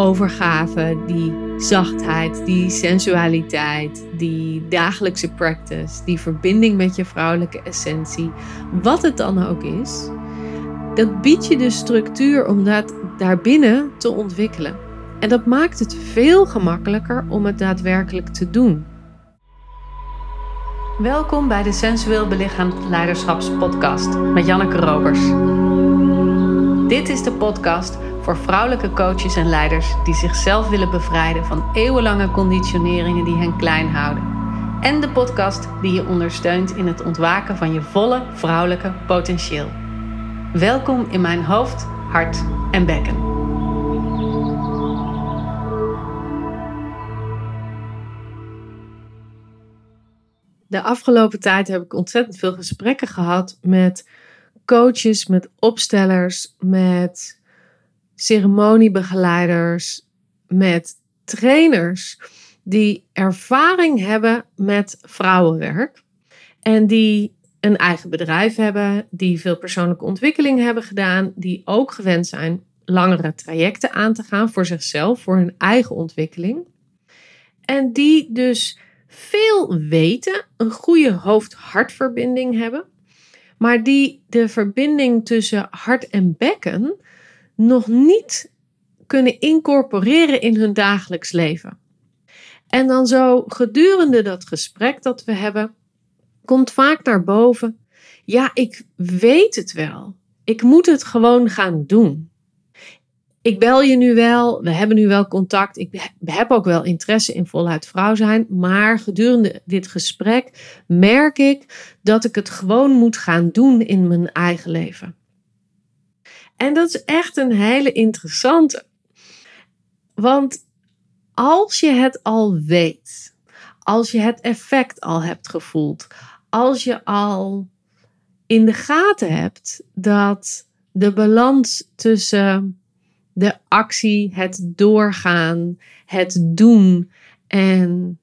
overgave, die zachtheid, die sensualiteit, die dagelijkse practice, die verbinding met je vrouwelijke essentie, wat het dan ook is, dat biedt je de structuur om dat daarbinnen te ontwikkelen. En dat maakt het veel gemakkelijker om het daadwerkelijk te doen. Welkom bij de Sensueel Belichaamd Leiderschapspodcast met Janneke Robers. Dit is de podcast voor vrouwelijke coaches en leiders die zichzelf willen bevrijden van eeuwenlange conditioneringen die hen klein houden. En de podcast die je ondersteunt in het ontwaken van je volle vrouwelijke potentieel. Welkom in mijn hoofd, hart en bekken. De afgelopen tijd heb ik ontzettend veel gesprekken gehad met coaches, met opstellers, met ceremoniebegeleiders, met trainers die ervaring hebben met vrouwenwerk en die een eigen bedrijf hebben, die veel persoonlijke ontwikkeling hebben gedaan, die ook gewend zijn langere trajecten aan te gaan voor zichzelf, voor hun eigen ontwikkeling. En die dus veel weten, een goede hoofd-hartverbinding hebben, maar die de verbinding tussen hart en bekken nog niet kunnen incorporeren in hun dagelijks leven. En dan zo gedurende dat gesprek dat we hebben, komt vaak naar boven: ja, ik weet het wel. Ik moet het gewoon gaan doen. Ik bel je nu wel, we hebben nu wel contact. Ik heb ook wel interesse in voluit vrouw zijn. Maar gedurende dit gesprek merk ik dat ik het gewoon moet gaan doen in mijn eigen leven. En dat is echt een hele interessante. Want als je het al weet, als je het effect al hebt gevoeld, als je al in de gaten hebt dat de balans tussen de actie, het doorgaan, het doen en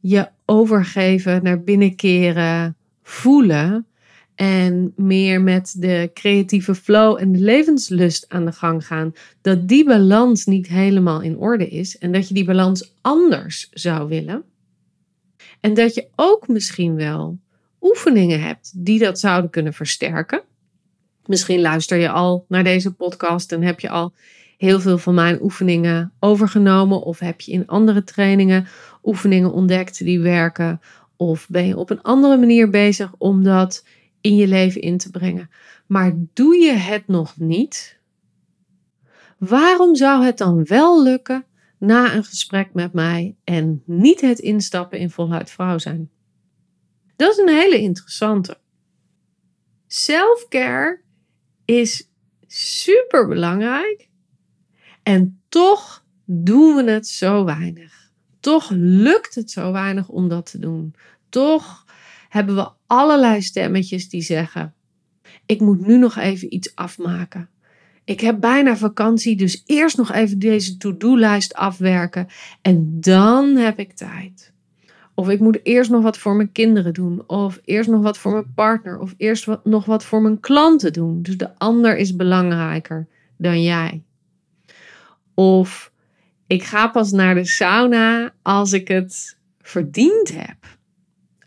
je overgeven, naar binnen keren, voelen, en meer met de creatieve flow en de levenslust aan de gang gaan, dat die balans niet helemaal in orde is en dat je die balans anders zou willen. En dat je ook misschien wel oefeningen hebt die dat zouden kunnen versterken. Misschien luister je al naar deze podcast en heb je al heel veel van mijn oefeningen overgenomen of heb je in andere trainingen oefeningen ontdekt die werken of ben je op een andere manier bezig om dat in je leven in te brengen. Maar doe je het nog niet? Waarom zou het dan wel lukken na een gesprek met mij en niet het instappen in voluit vrouw zijn? Dat is een hele interessante. Selfcare is super belangrijk en toch doen we het zo weinig. Toch lukt het zo weinig om dat te doen. Toch hebben we allerlei stemmetjes die zeggen: Ik moet nu nog even iets afmaken. Ik heb bijna vakantie, dus eerst nog even deze to-do-lijst afwerken en dan heb ik tijd. Of ik moet eerst nog wat voor mijn kinderen doen, of eerst nog wat voor mijn partner, of eerst nog wat voor mijn klanten doen. Dus de ander is belangrijker dan jij. Of ik ga pas naar de sauna als ik het verdiend heb.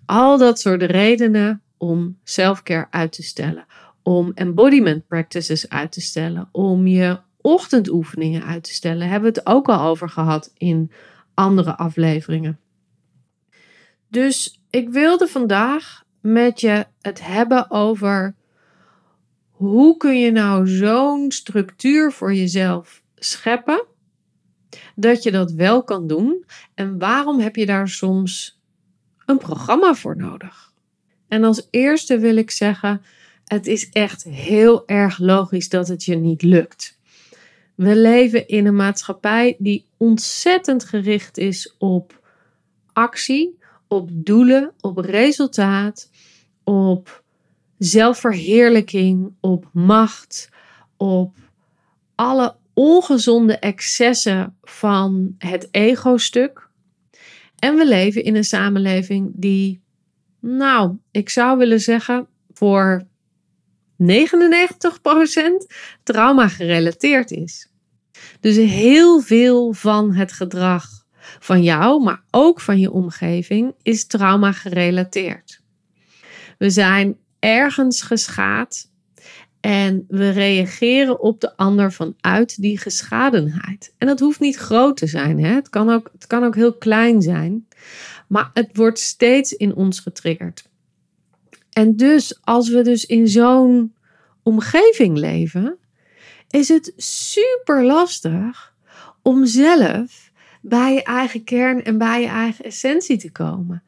Al dat soort redenen om selfcare uit te stellen, om embodiment practices uit te stellen, om je ochtendoefeningen uit te stellen. Hebben we het ook al over gehad in andere afleveringen. Dus ik wilde vandaag met je het hebben over hoe kun je nou zo'n structuur voor jezelf scheppen dat je dat wel kan doen en waarom heb je daar soms een programma voor nodig? En als eerste wil ik zeggen, het is echt heel erg logisch dat het je niet lukt. We leven in een maatschappij die ontzettend gericht is op actie, op doelen, op resultaat, op zelfverheerlijking, op macht, op alle ongezonde excessen van het ego-stuk. En we leven in een samenleving die nou, ik zou willen zeggen voor 99% trauma gerelateerd is. Dus heel veel van het gedrag van jou, maar ook van je omgeving, is trauma gerelateerd. We zijn ergens geschaad en we reageren op de ander vanuit die geschadenheid. En dat hoeft niet groot te zijn, hè? Het, kan ook, het kan ook heel klein zijn, maar het wordt steeds in ons getriggerd. En dus, als we dus in zo'n omgeving leven, is het super lastig om zelf bij je eigen kern en bij je eigen essentie te komen.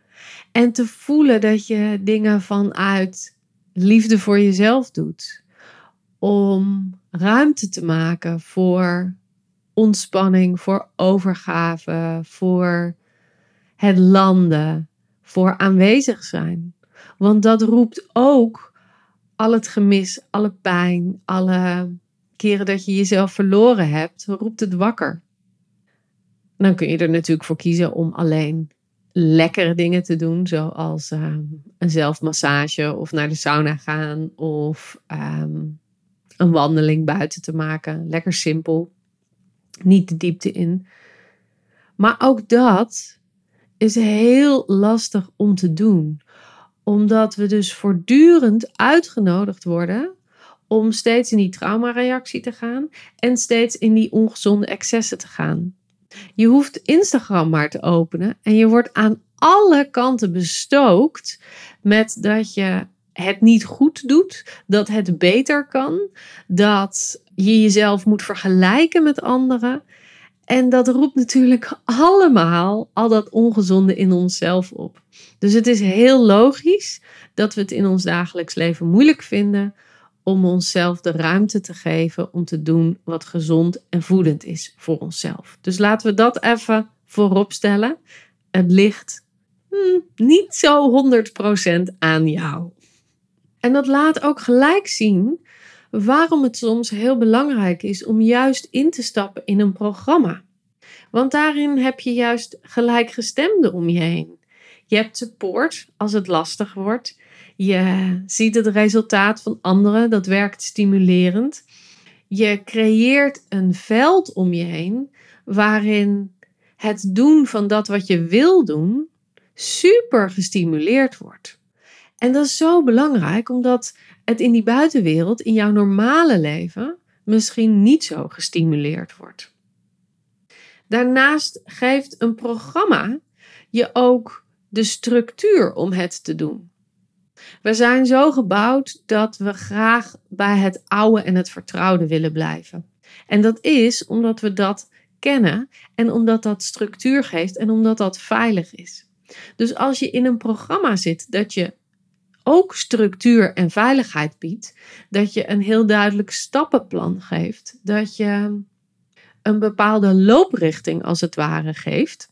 En te voelen dat je dingen vanuit liefde voor jezelf doet. Om ruimte te maken voor ontspanning, voor overgave, voor het landen, voor aanwezig zijn. Want dat roept ook al het gemis, alle pijn, alle keren dat je jezelf verloren hebt, roept het wakker. Dan kun je er natuurlijk voor kiezen om alleen lekkere dingen te doen, zoals ehm, een zelfmassage of naar de sauna gaan of ehm, een wandeling buiten te maken. Lekker simpel, niet de diepte in. Maar ook dat is heel lastig om te doen, omdat we dus voortdurend uitgenodigd worden om steeds in die traumareactie te gaan en steeds in die ongezonde excessen te gaan. Je hoeft Instagram maar te openen en je wordt aan alle kanten bestookt met dat je het niet goed doet, dat het beter kan, dat je jezelf moet vergelijken met anderen. En dat roept natuurlijk allemaal al dat ongezonde in onszelf op. Dus het is heel logisch dat we het in ons dagelijks leven moeilijk vinden om onszelf de ruimte te geven om te doen wat gezond en voedend is voor onszelf. Dus laten we dat even voorop stellen. Het ligt hmm, niet zo 100% aan jou. En dat laat ook gelijk zien waarom het soms heel belangrijk is om juist in te stappen in een programma. Want daarin heb je juist gelijkgestemden om je heen. Je hebt support als het lastig wordt. Je ziet het resultaat van anderen, dat werkt stimulerend. Je creëert een veld om je heen waarin het doen van dat wat je wil doen super gestimuleerd wordt. En dat is zo belangrijk omdat het in die buitenwereld, in jouw normale leven, misschien niet zo gestimuleerd wordt. Daarnaast geeft een programma je ook de structuur om het te doen. We zijn zo gebouwd dat we graag bij het oude en het vertrouwde willen blijven. En dat is omdat we dat kennen en omdat dat structuur geeft en omdat dat veilig is. Dus als je in een programma zit dat je ook structuur en veiligheid biedt, dat je een heel duidelijk stappenplan geeft, dat je een bepaalde looprichting als het ware geeft,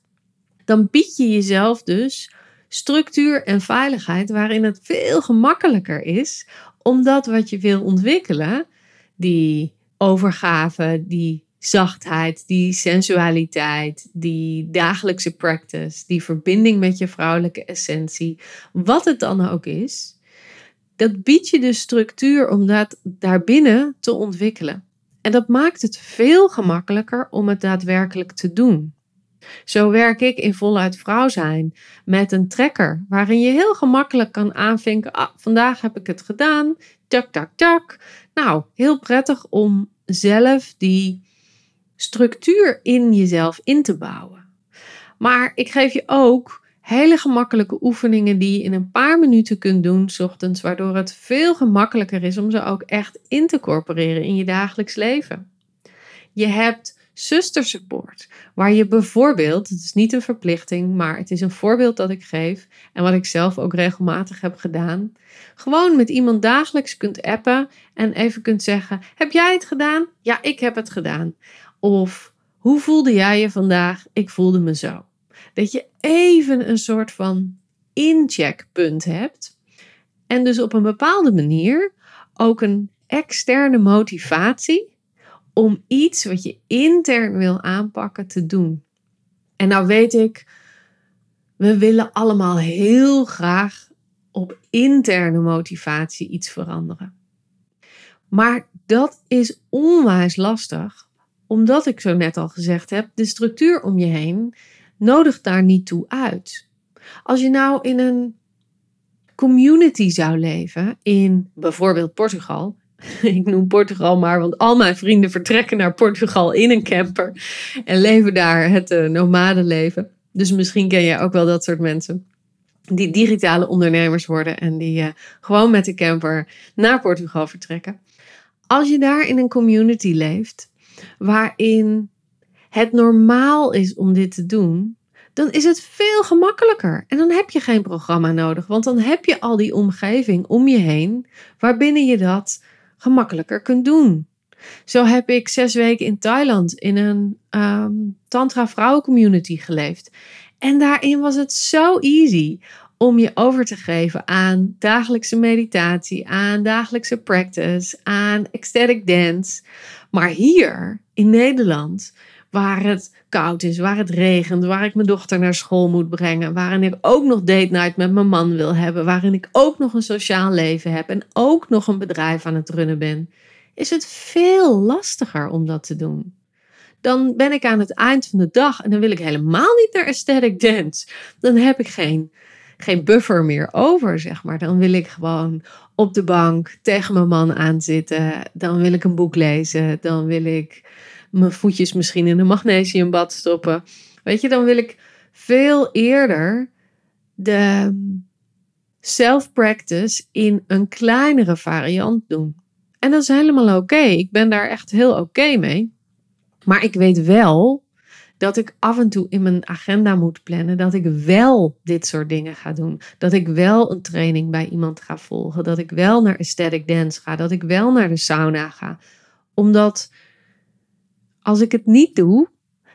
dan bied je jezelf dus structuur en veiligheid waarin het veel gemakkelijker is om dat wat je wil ontwikkelen, die overgave, die zachtheid, die sensualiteit, die dagelijkse practice, die verbinding met je vrouwelijke essentie, wat het dan ook is, dat biedt je de structuur om dat daarbinnen te ontwikkelen. En dat maakt het veel gemakkelijker om het daadwerkelijk te doen. Zo werk ik in voluit vrouw zijn met een trekker, waarin je heel gemakkelijk kan aanvinken: ah, vandaag heb ik het gedaan, tak, tak, tak. Nou, heel prettig om zelf die structuur in jezelf in te bouwen. Maar ik geef je ook hele gemakkelijke oefeningen die je in een paar minuten kunt doen, s ochtends, waardoor het veel gemakkelijker is om ze ook echt in te incorporeren in je dagelijks leven. Je hebt zustersupport, waar je bijvoorbeeld, het is niet een verplichting, maar het is een voorbeeld dat ik geef en wat ik zelf ook regelmatig heb gedaan, gewoon met iemand dagelijks kunt appen en even kunt zeggen: Heb jij het gedaan? Ja, ik heb het gedaan. Of hoe voelde jij je vandaag? Ik voelde me zo. Dat je even een soort van incheckpunt hebt en dus op een bepaalde manier ook een externe motivatie om iets wat je intern wil aanpakken te doen. En nou weet ik, we willen allemaal heel graag op interne motivatie iets veranderen. Maar dat is onwijs lastig omdat ik zo net al gezegd heb, de structuur om je heen nodigt daar niet toe uit. Als je nou in een community zou leven, in bijvoorbeeld Portugal. Ik noem Portugal maar, want al mijn vrienden vertrekken naar Portugal in een camper en leven daar het uh, nomadenleven. Dus misschien ken je ook wel dat soort mensen die digitale ondernemers worden en die uh, gewoon met de camper naar Portugal vertrekken. Als je daar in een community leeft waarin het normaal is om dit te doen, dan is het veel gemakkelijker. En dan heb je geen programma nodig, want dan heb je al die omgeving om je heen waarbinnen je dat gemakkelijker kunt doen. Zo heb ik zes weken in Thailand in een um, Tantra vrouwen community geleefd. En daarin was het zo easy om je over te geven aan dagelijkse meditatie, aan dagelijkse practice, aan ecstatic dance. Maar hier in Nederland, waar het koud is, waar het regent, waar ik mijn dochter naar school moet brengen, waarin ik ook nog date night met mijn man wil hebben, waarin ik ook nog een sociaal leven heb en ook nog een bedrijf aan het runnen ben, is het veel lastiger om dat te doen. Dan ben ik aan het eind van de dag en dan wil ik helemaal niet naar aesthetic dance. Dan heb ik geen geen buffer meer over, zeg maar. Dan wil ik gewoon op de bank tegen mijn man aanzitten. Dan wil ik een boek lezen. Dan wil ik mijn voetjes misschien in een magnesiumbad stoppen. Weet je, dan wil ik veel eerder de self-practice in een kleinere variant doen. En dat is helemaal oké. Ik ben daar echt heel oké mee. Maar ik weet wel dat ik af en toe in mijn agenda moet plannen dat ik wel dit soort dingen ga doen. Dat ik wel een training bij iemand ga volgen. Dat ik wel naar aesthetic dance ga. Dat ik wel naar de sauna ga. Omdat als ik het niet doe,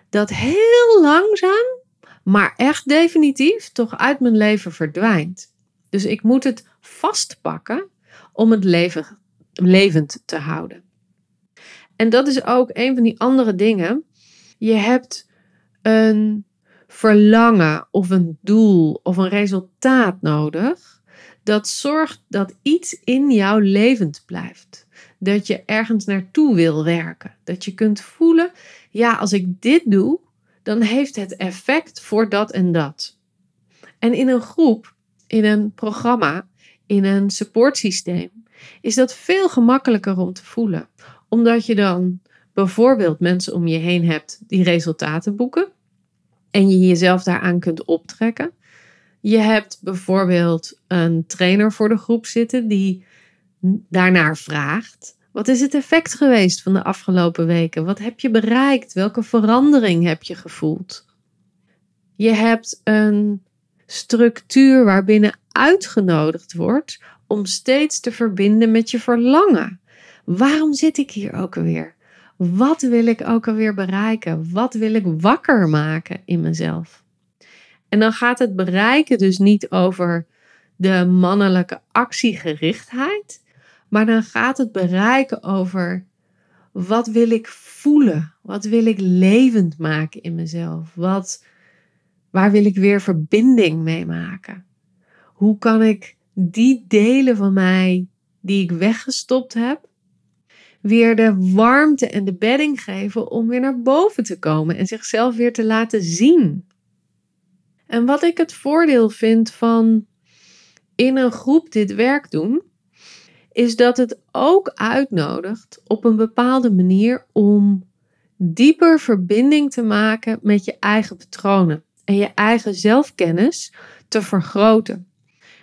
dat heel langzaam, maar echt definitief toch uit mijn leven verdwijnt. Dus ik moet het vastpakken om het leven levend te houden. En dat is ook een van die andere dingen. Je hebt een verlangen of een doel of een resultaat nodig dat zorgt dat iets in jouw levend blijft. Dat je ergens naartoe wil werken. Dat je kunt voelen, ja, als ik dit doe, dan heeft het effect voor dat en dat. En in een groep, in een programma, in een supportsysteem, is dat veel gemakkelijker om te voelen. Omdat je dan bijvoorbeeld mensen om je heen hebt die resultaten boeken en je jezelf daaraan kunt optrekken. Je hebt bijvoorbeeld een trainer voor de groep zitten die daarnaar vraagt. Wat is het effect geweest van de afgelopen weken? Wat heb je bereikt? Welke verandering heb je gevoeld? Je hebt een structuur waarbinnen uitgenodigd wordt om steeds te verbinden met je verlangen. Waarom zit ik hier ook alweer? Wat wil ik ook alweer bereiken? Wat wil ik wakker maken in mezelf? En dan gaat het bereiken dus niet over de mannelijke actiegerichtheid, maar dan gaat het bereiken over wat wil ik voelen? Wat wil ik levend maken in mezelf? Wat, waar wil ik weer verbinding mee maken? Hoe kan ik die delen van mij die ik weggestopt heb, weer de warmte en de bedding geven om weer naar boven te komen en zichzelf weer te laten zien. En wat ik het voordeel vind van in een groep dit werk doen, is dat het ook uitnodigt op een bepaalde manier om dieper verbinding te maken met je eigen patronen en je eigen zelfkennis te vergroten.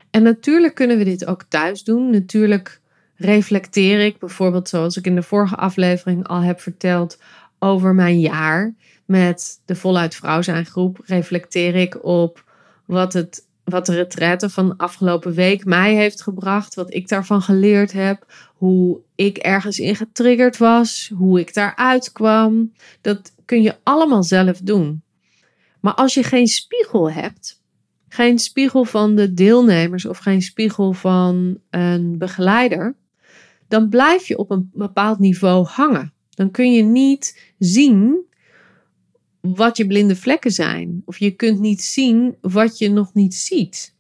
En natuurlijk kunnen we dit ook thuis doen. Natuurlijk reflecteer ik bijvoorbeeld, zoals ik in de vorige aflevering al heb verteld, over mijn jaar met de Voluit Vrouw zijn groep, reflecteer ik op wat, het, wat de retraite van afgelopen week mij heeft gebracht, wat ik daarvan geleerd heb, hoe ik ergens in getriggerd was, hoe ik daaruit kwam. Dat kun je allemaal zelf doen. Maar als je geen spiegel hebt, geen spiegel van de deelnemers of geen spiegel van een begeleider, dan blijf je op een bepaald niveau hangen. Dan kun je niet zien wat je blinde vlekken zijn. Of je kunt niet zien wat je nog niet ziet.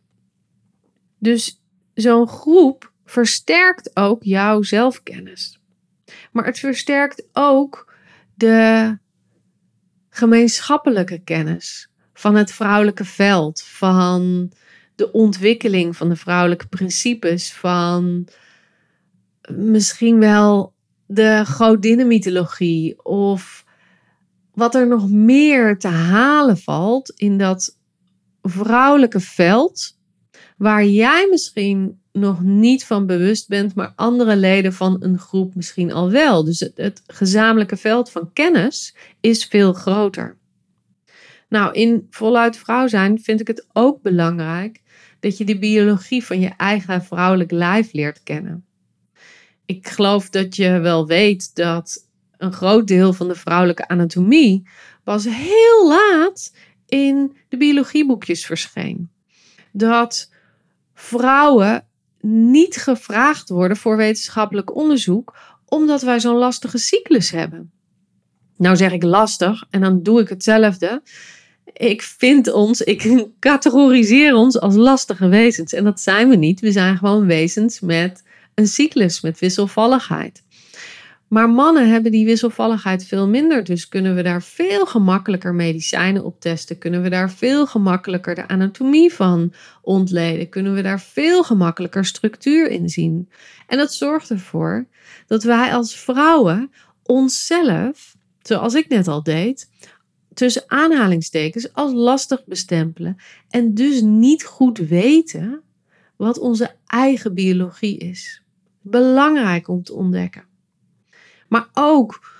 Dus zo'n groep versterkt ook jouw zelfkennis. Maar het versterkt ook de gemeenschappelijke kennis van het vrouwelijke veld, van de ontwikkeling van de vrouwelijke principes, van misschien wel de godinnenmythologie of wat er nog meer te halen valt in dat vrouwelijke veld, waar jij misschien nog niet van bewust bent, maar andere leden van een groep misschien al wel. Dus het, gezamenlijke veld van kennis is veel groter. Nou, in voluit vrouw zijn vind ik het ook belangrijk dat je de biologie van je eigen vrouwelijk lijf leert kennen. Ik geloof dat je wel weet dat een groot deel van de vrouwelijke anatomie pas heel laat in de biologieboekjes verscheen. Dat vrouwen niet gevraagd worden voor wetenschappelijk onderzoek, omdat wij zo'n lastige cyclus hebben. Nou zeg ik lastig en dan doe ik hetzelfde. Ik vind ons, ik categoriseer ons als lastige wezens. En dat zijn we niet. We zijn gewoon wezens met een cyclus, met wisselvalligheid. Maar mannen hebben die wisselvalligheid veel minder. Dus kunnen we daar veel gemakkelijker medicijnen op testen. Kunnen we daar veel gemakkelijker de anatomie van ontleden. Kunnen we daar veel gemakkelijker structuur in zien. En dat zorgt ervoor dat wij als vrouwen onszelf, zoals ik net al deed, tussen aanhalingstekens als lastig bestempelen. En dus niet goed weten wat onze eigen biologie is. Belangrijk om te ontdekken. Maar ook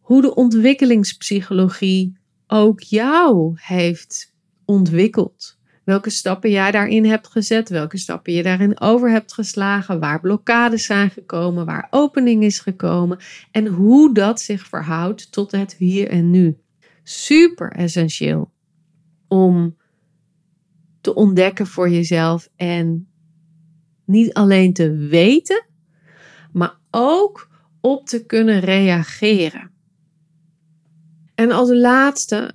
hoe de ontwikkelingspsychologie ook jou heeft ontwikkeld. Welke stappen jij daarin hebt gezet, welke stappen je daarin over hebt geslagen, waar blokkades zijn gekomen, waar opening is gekomen en hoe dat zich verhoudt tot het hier en nu. Super essentieel om te ontdekken voor jezelf en niet alleen te weten, maar ook op te kunnen reageren. En als laatste,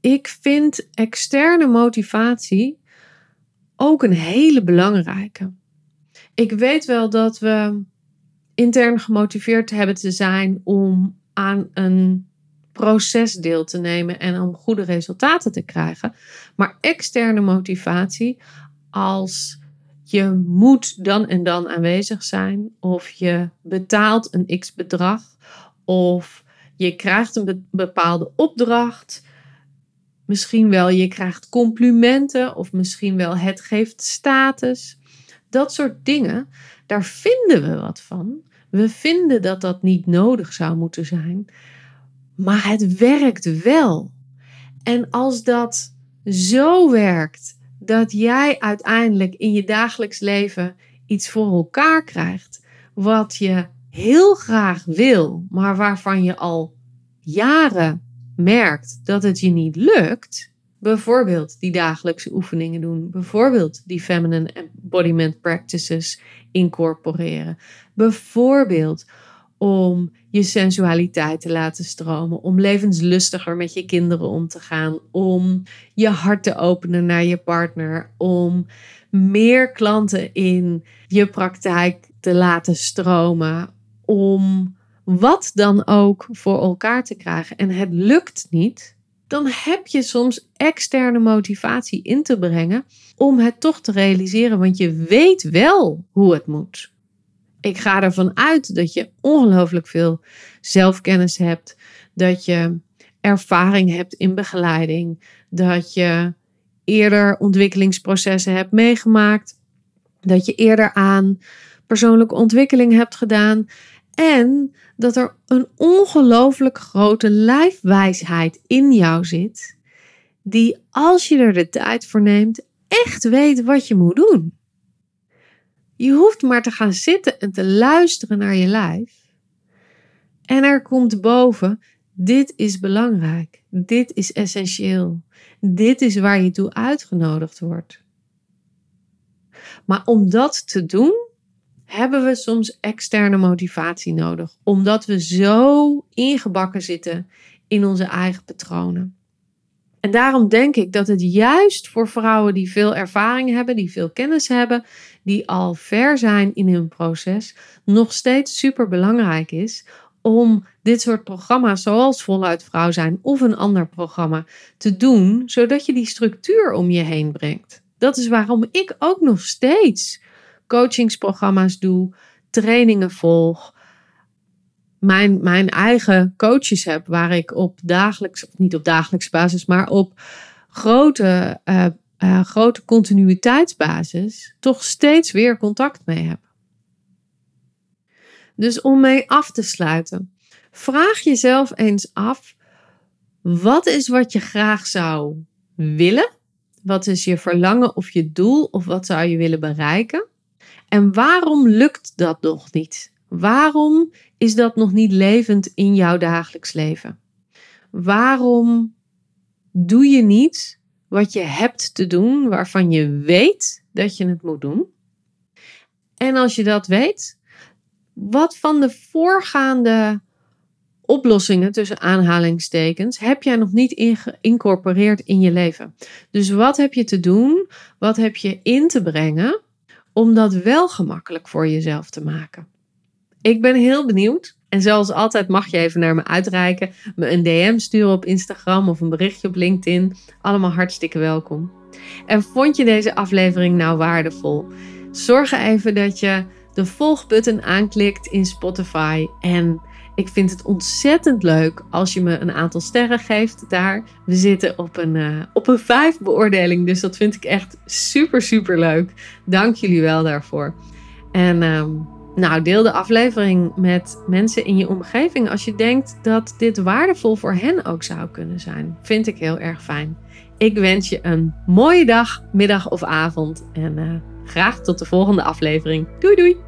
ik vind externe motivatie ook een hele belangrijke. Ik weet wel dat we intern gemotiveerd hebben te zijn om aan een proces deel te nemen en om goede resultaten te krijgen. Maar externe motivatie als je moet dan en dan aanwezig zijn, of je betaalt een x bedrag, of je krijgt een bepaalde opdracht. Misschien wel je krijgt complimenten, of misschien wel het geeft status. Dat soort dingen, daar vinden we wat van. We vinden dat dat niet nodig zou moeten zijn, maar het werkt wel. En als dat zo werkt dat jij uiteindelijk in je dagelijks leven iets voor elkaar krijgt wat je heel graag wil, maar waarvan je al jaren merkt dat het je niet lukt. Bijvoorbeeld die dagelijkse oefeningen doen. Bijvoorbeeld die feminine embodiment practices incorporeren. Bijvoorbeeld om je sensualiteit te laten stromen, om levenslustiger met je kinderen om te gaan, om je hart te openen naar je partner, om meer klanten in je praktijk te laten stromen, om wat dan ook voor elkaar te krijgen. En het lukt niet, dan heb je soms externe motivatie in te brengen om het toch te realiseren, want je weet wel hoe het moet ik ga ervan uit dat je ongelooflijk veel zelfkennis hebt, dat je ervaring hebt in begeleiding, dat je eerder ontwikkelingsprocessen hebt meegemaakt, dat je eerder aan persoonlijke ontwikkeling hebt gedaan en dat er een ongelooflijk grote lijfwijsheid in jou zit, die als je er de tijd voor neemt, echt weet wat je moet doen. Je hoeft maar te gaan zitten en te luisteren naar je lijf. En er komt boven, dit is belangrijk, dit is essentieel, dit is waar je toe uitgenodigd wordt. Maar om dat te doen, hebben we soms externe motivatie nodig, omdat we zo ingebakken zitten in onze eigen patronen. En daarom denk ik dat het juist voor vrouwen die veel ervaring hebben, die veel kennis hebben, die al ver zijn in hun proces, nog steeds super belangrijk is om dit soort programma's zoals Voluit Vrouw zijn of een ander programma te doen, zodat je die structuur om je heen brengt. Dat is waarom ik ook nog steeds coachingsprogramma's doe, trainingen volg, mijn, mijn eigen coaches heb, waar ik op dagelijks, niet op dagelijks basis, maar op grote, uh, uh, grote continuïteitsbasis, toch steeds weer contact mee heb. Dus om mee af te sluiten, vraag jezelf eens af: wat is wat je graag zou willen? Wat is je verlangen of je doel of wat zou je willen bereiken? En waarom lukt dat nog niet? Waarom is dat nog niet levend in jouw dagelijks leven? Waarom doe je niet wat je hebt te doen, waarvan je weet dat je het moet doen? En als je dat weet, wat van de voorgaande oplossingen tussen aanhalingstekens heb jij nog niet geïncorporeerd in je leven? Dus wat heb je te doen? Wat heb je in te brengen om dat wel gemakkelijk voor jezelf te maken? Ik ben heel benieuwd. En zoals altijd mag je even naar me uitreiken, me een DM sturen op Instagram of een berichtje op LinkedIn. Allemaal hartstikke welkom. En vond je deze aflevering nou waardevol? Zorg even dat je de volgbutton aanklikt in Spotify. En ik vind het ontzettend leuk als je me een aantal sterren geeft daar. We zitten op een, uh, op een 5 beoordeling, dus dat vind ik echt super, super leuk. Dank jullie wel daarvoor. En uh, nou, deel de aflevering met mensen in je omgeving als je denkt dat dit waardevol voor hen ook zou kunnen zijn. Vind ik heel erg fijn. Ik wens je een mooie dag, middag of avond en uh, graag tot de volgende aflevering. Doei doei!